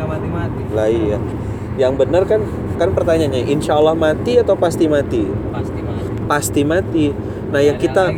nggak mati-mati lah iya yang benar kan kan pertanyaannya insya Allah mati atau pasti mati pasti mati pasti mati nah yang kita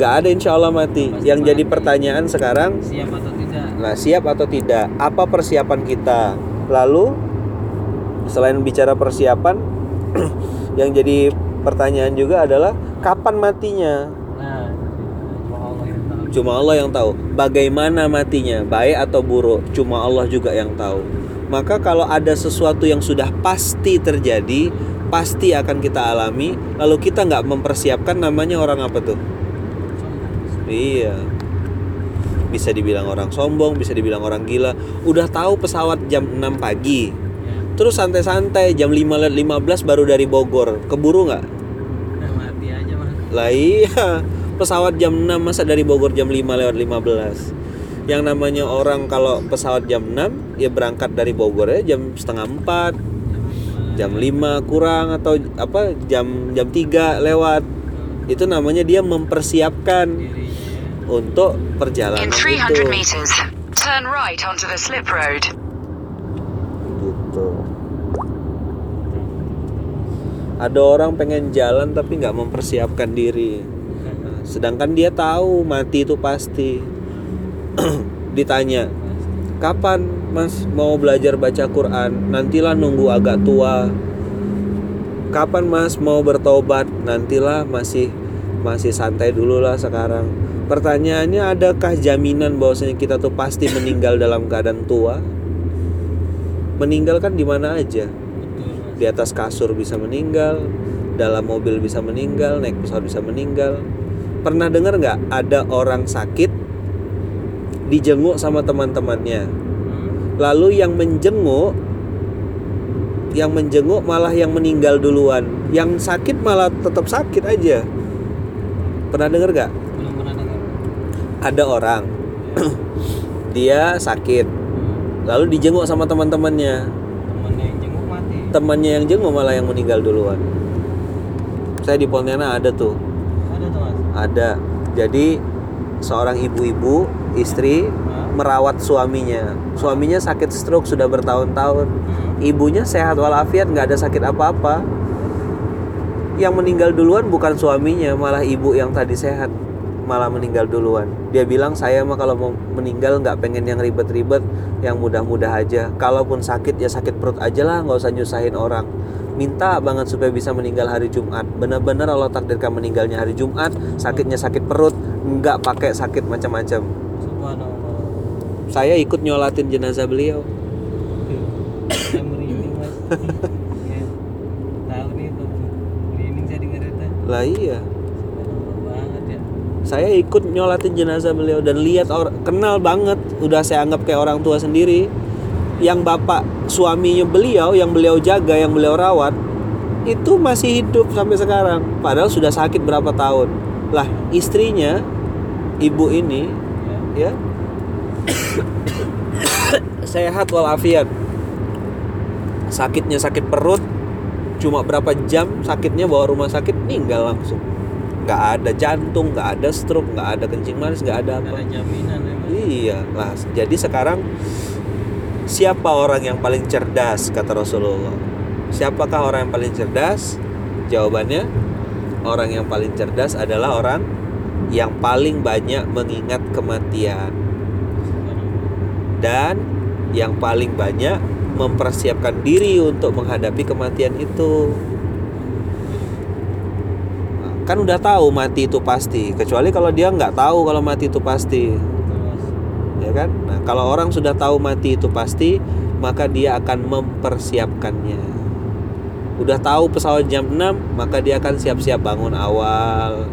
nggak ada insya Allah mati Pasti yang jadi mati. pertanyaan sekarang siap atau tidak Nah, siap atau tidak? Apa persiapan kita? Lalu selain bicara persiapan, yang jadi pertanyaan juga adalah kapan matinya? nah cuma Allah yang tahu Cuma Allah yang tahu. Bagaimana matinya? Baik atau buruk? Cuma Allah juga yang tahu. Maka kalau ada sesuatu yang sudah pasti terjadi, pasti akan kita alami, lalu kita nggak mempersiapkan namanya orang apa tuh? Iya. Bisa dibilang orang sombong, bisa dibilang orang gila. Udah tahu pesawat jam 6 pagi. Terus santai-santai jam 5 lewat 15 baru dari Bogor. Keburu nggak? nah, mati aja mas Lah iya. Pesawat jam 6 masa dari Bogor jam 5 lewat 15. Yang namanya orang kalau pesawat jam 6 ya berangkat dari Bogor ya jam setengah 4, jam 5 kurang atau apa jam jam 3 lewat. Itu namanya dia mempersiapkan untuk perjalanan itu. 300 meters, turn right onto the slip road. gitu ada orang pengen jalan tapi nggak mempersiapkan diri sedangkan dia tahu mati itu pasti. Ditanya kapan mas mau belajar baca Quran? Nantilah nunggu agak tua. Kapan mas mau bertobat? Nantilah masih masih santai dulu lah sekarang. Pertanyaannya adakah jaminan bahwasanya kita tuh pasti meninggal dalam keadaan tua? Meninggal kan di mana aja? Di atas kasur bisa meninggal dalam mobil bisa meninggal naik pesawat bisa meninggal pernah dengar nggak ada orang sakit dijenguk sama teman-temannya? Hmm. lalu yang menjenguk yang menjenguk malah yang meninggal duluan. Yang sakit malah tetap sakit aja. Pernah dengar nggak? Ada orang dia sakit. Lalu dijenguk sama teman-temannya. Temannya yang jenguk mati. Temannya yang jenguk malah yang meninggal duluan. Saya di Pontianak ada tuh ada. Jadi seorang ibu-ibu istri merawat suaminya. Suaminya sakit stroke sudah bertahun-tahun. Hmm. ibunya sehat walafiat nggak ada sakit apa-apa. Yang meninggal duluan bukan suaminya malah ibu yang tadi sehat malah meninggal duluan. Dia bilang saya mah kalau mau meninggal nggak pengen yang ribet-ribet yang mudah-mudah aja. Kalaupun sakit ya sakit perut aja lah nggak usah nyusahin orang. Minta banget supaya bisa meninggal hari Jumat. Benar-benar Allah takdirkan meninggalnya hari Jumat sakitnya sakit perut nggak pakai sakit macam-macam. Saya ikut nyolatin jenazah beliau. Saya merinding mas ya. tahu nih tuh merinding saya dengar itu lah iya subhanallah banget ya saya ikut nyolatin jenazah beliau dan lihat orang kenal banget udah saya anggap kayak orang tua sendiri. Yang bapak suaminya beliau yang beliau jaga yang beliau rawat itu masih hidup sampai sekarang. Padahal sudah sakit berapa tahun. Lah istrinya ibu ini ya sehat walafiat. Sakitnya sakit perut cuma berapa jam sakitnya bawa rumah sakit meninggal langsung nggak ada jantung nggak ada stroke nggak ada kencing manis nggak ada apa. Ada jaminan ya iya lah jadi sekarang siapa orang yang paling cerdas kata Rasulullah? Siapakah orang yang paling cerdas? Jawabannya orang yang paling cerdas adalah orang yang paling banyak mengingat kematian. Dan yang paling banyak mempersiapkan diri untuk menghadapi kematian itu. Kan udah tahu mati itu pasti, kecuali kalau dia nggak tahu kalau mati itu pasti, ya kan? Nah, kalau orang sudah tahu mati itu pasti, maka dia akan mempersiapkannya. Udah tahu pesawat jam 6, maka dia akan siap-siap bangun awal,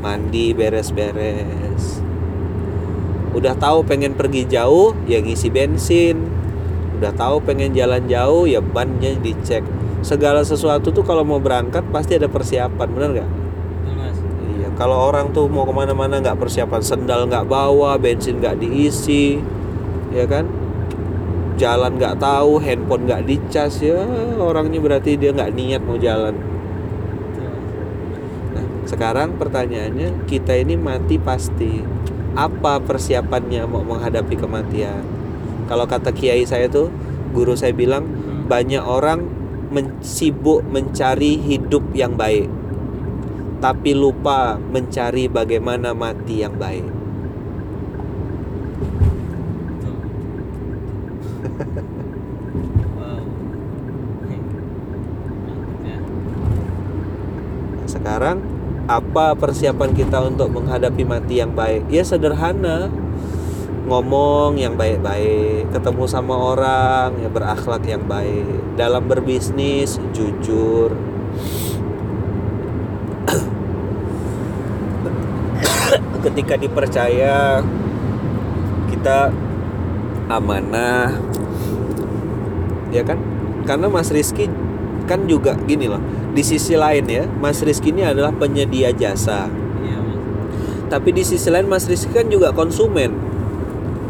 mandi, beres-beres. Udah tahu pengen pergi jauh, ya ngisi bensin. Udah tahu pengen jalan jauh, ya bannya dicek. Segala sesuatu tuh kalau mau berangkat pasti ada persiapan, bener nggak? Kalau orang tuh mau ke mana-mana nggak persiapan sendal nggak bawa, bensin nggak diisi, ya kan? Jalan nggak tahu, handphone nggak dicas ya orangnya berarti dia nggak niat mau jalan. Nah, sekarang pertanyaannya kita ini mati pasti. Apa persiapannya mau menghadapi kematian? Kalau kata kiai saya tuh guru saya bilang Hmm. banyak orang men- sibuk mencari hidup yang baik tapi lupa mencari bagaimana mati yang baik. Ya. sekarang apa persiapan kita untuk menghadapi mati yang baik? Ya sederhana. Ngomong yang baik-baik ketemu sama orang ya berakhlak yang baik dalam berbisnis jujur ketika dipercaya kita amanah. Ya kan? Karena Mas Rizky kan juga gini loh di sisi lain ya Mas Rizky ini adalah penyedia jasa. Mas. tapi di sisi lain Mas Rizky kan juga konsumen.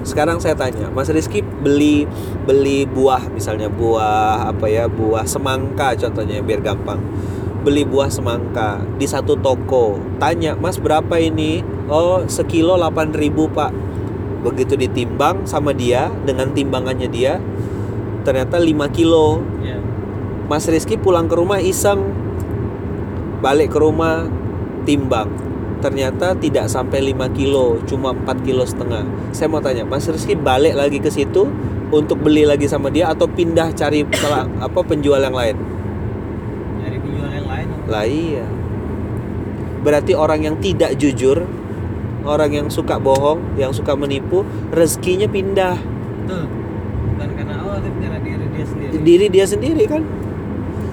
Sekarang saya tanya Mas Rizky beli beli buah misalnya buah apa ya buah semangka contohnya biar gampang beli buah semangka di satu toko. Tanya Mas berapa ini? Oh sekilo 8000 Pak. Begitu ditimbang sama dia dengan timbangannya dia ternyata 5 kilo. Iya. Mas Rizky pulang ke rumah iseng. Balik ke rumah timbang. Ternyata tidak sampai 5 kilo cuma 4 kilo setengah. Saya mau tanya Mas Rizky balik lagi ke situ untuk beli lagi sama dia atau pindah cari apa penjual yang lain? Penjual yang. Lah iya berarti orang yang tidak jujur orang yang suka bohong yang suka menipu rezekinya pindah Betul. Bukan karena Allah tapi karena diri dia sendiri. diri dia sendiri kan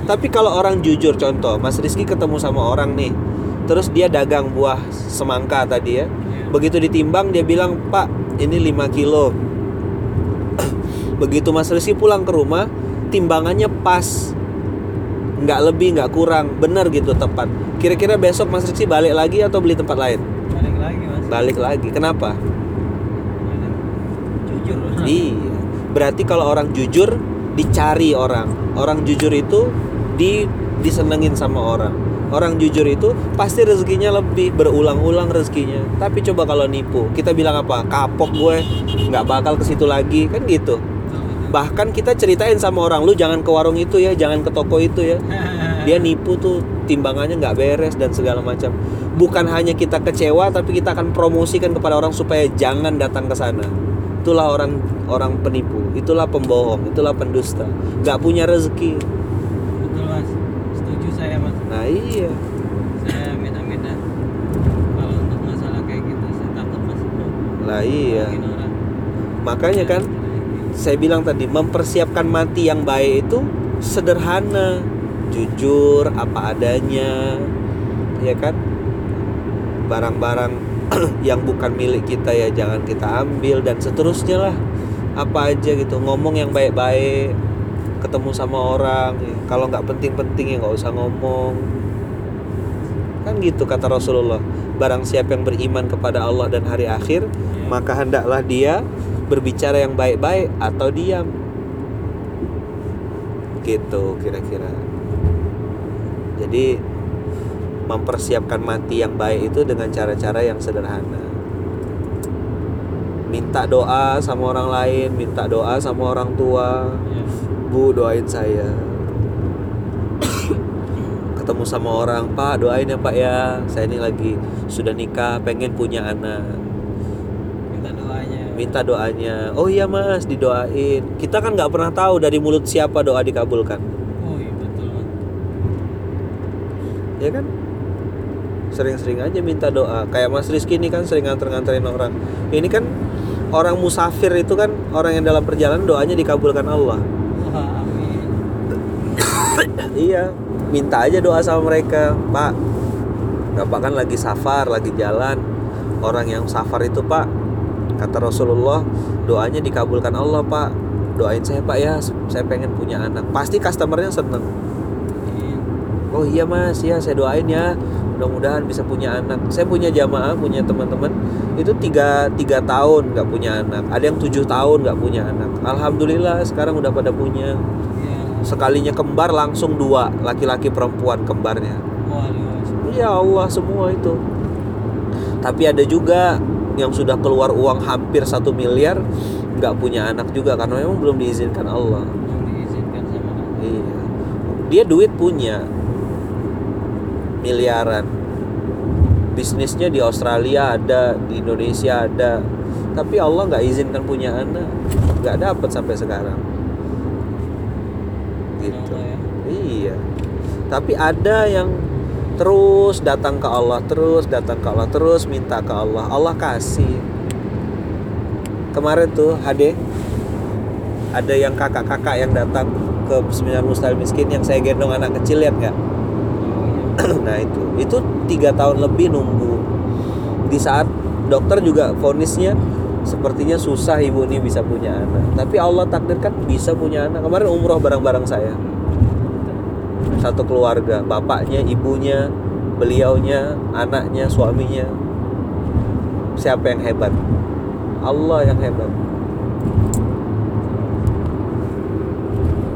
tapi kalau orang jujur contoh Mas Rizky ketemu sama orang nih terus dia dagang buah semangka tadi ya Iya. begitu ditimbang dia bilang pak ini 5 kilo begitu Mas Rizky pulang ke rumah timbangannya pas nggak lebih nggak kurang bener gitu tepat kira-kira besok Mas Rizky balik lagi atau beli tempat lain Balik lagi mas. balik lagi kenapa Jujur. Iya. Berarti kalau orang jujur dicari orang. Orang jujur itu di disenengin sama orang. Orang jujur itu pasti rezekinya lebih berulang-ulang rezekinya. Tapi coba kalau nipu, kita bilang apa? Kapok gue, nggak bakal ke situ lagi, kan gitu. Bahkan kita ceritain sama orang, lu jangan ke warung itu ya, jangan ke toko itu ya. Dia nipu tuh timbangannya nggak beres dan segala macam. Bukan hanya kita kecewa, tapi kita akan promosikan kepada orang supaya jangan datang ke sana. Itulah orang orang penipu, itulah pembohong, itulah pendusta. Nggak punya rezeki. Betul mas. Setuju saya mas. Nah iya, Saya amit-amit dah. Kalau untuk masalah kayak gitu saya takut mas. lah iya. Makanya kan saya bilang tadi mempersiapkan mati yang baik itu sederhana, jujur apa adanya, ya kan? Barang-barang yang bukan milik kita ya jangan kita ambil dan seterusnya lah. Apa aja gitu, ngomong yang baik-baik, ketemu sama orang. ya. Kalau nggak penting-penting ya nggak usah ngomong. Kan gitu kata Rasulullah. Barang siapa yang beriman kepada Allah dan hari akhir, Iya. maka hendaklah dia berbicara yang baik-baik atau diam. Gitu kira-kira. Jadi mempersiapkan mati yang baik itu dengan cara-cara yang sederhana. Minta doa sama orang lain, minta doa sama orang tua. Bu doain saya. Ketemu sama orang, Pak doain ya Pak ya. Saya ini lagi sudah nikah, pengen punya anak. Minta doanya. Oh iya mas didoain. Kita kan nggak pernah tahu dari mulut siapa doa dikabulkan. Oh iya betul ya kan? Sering-sering aja minta doa. Kayak mas Rizky ini kan sering nganter-nganterin orang. Ini kan orang musafir itu kan orang yang dalam perjalanan doanya dikabulkan Allah. Wah amin. iya minta aja doa sama mereka. Pak bapak kan lagi safar lagi jalan. Orang yang safar itu pak kata Rasulullah doanya dikabulkan Allah pak. Doain saya pak ya. Saya pengen punya anak. Pasti customernya seneng. Amin. oh iya mas. Ya saya doain ya. Mudah-mudahan bisa punya anak. Saya punya jamaah punya teman-teman. Itu tiga tiga tahun nggak punya anak. Ada yang tujuh tahun nggak punya anak. Alhamdulillah sekarang udah pada punya. Iya. sekalinya kembar langsung dua. Laki-laki perempuan kembarnya. Waduh. ya Allah semua itu. Tapi ada juga yang sudah keluar uang hampir satu miliar nggak punya anak juga karena memang belum diizinkan Allah. Diizinkan sama Allah. Iya. Dia duit punya. Miliaran. Bisnisnya di Australia ada di Indonesia ada. Tapi Allah nggak izinkan punya anak. Nggak dapat sampai sekarang. Gitu. ya? Iya. Tapi ada yang terus datang ke Allah terus datang ke Allah terus minta ke Allah. Allah kasih. Kemarin tuh Ade ada yang kakak-kakak yang datang ke seminar mustahil miskin yang saya gendong anak kecil lihat nggak? Nah itu. Itu tiga tahun lebih nunggu. Di saat dokter juga vonisnya sepertinya susah ibu ini bisa punya anak. Tapi Allah takdirkan bisa punya anak. Kemarin umroh bareng-bareng saya satu keluarga bapaknya ibunya beliaunya anaknya suaminya. Siapa yang hebat? Allah yang hebat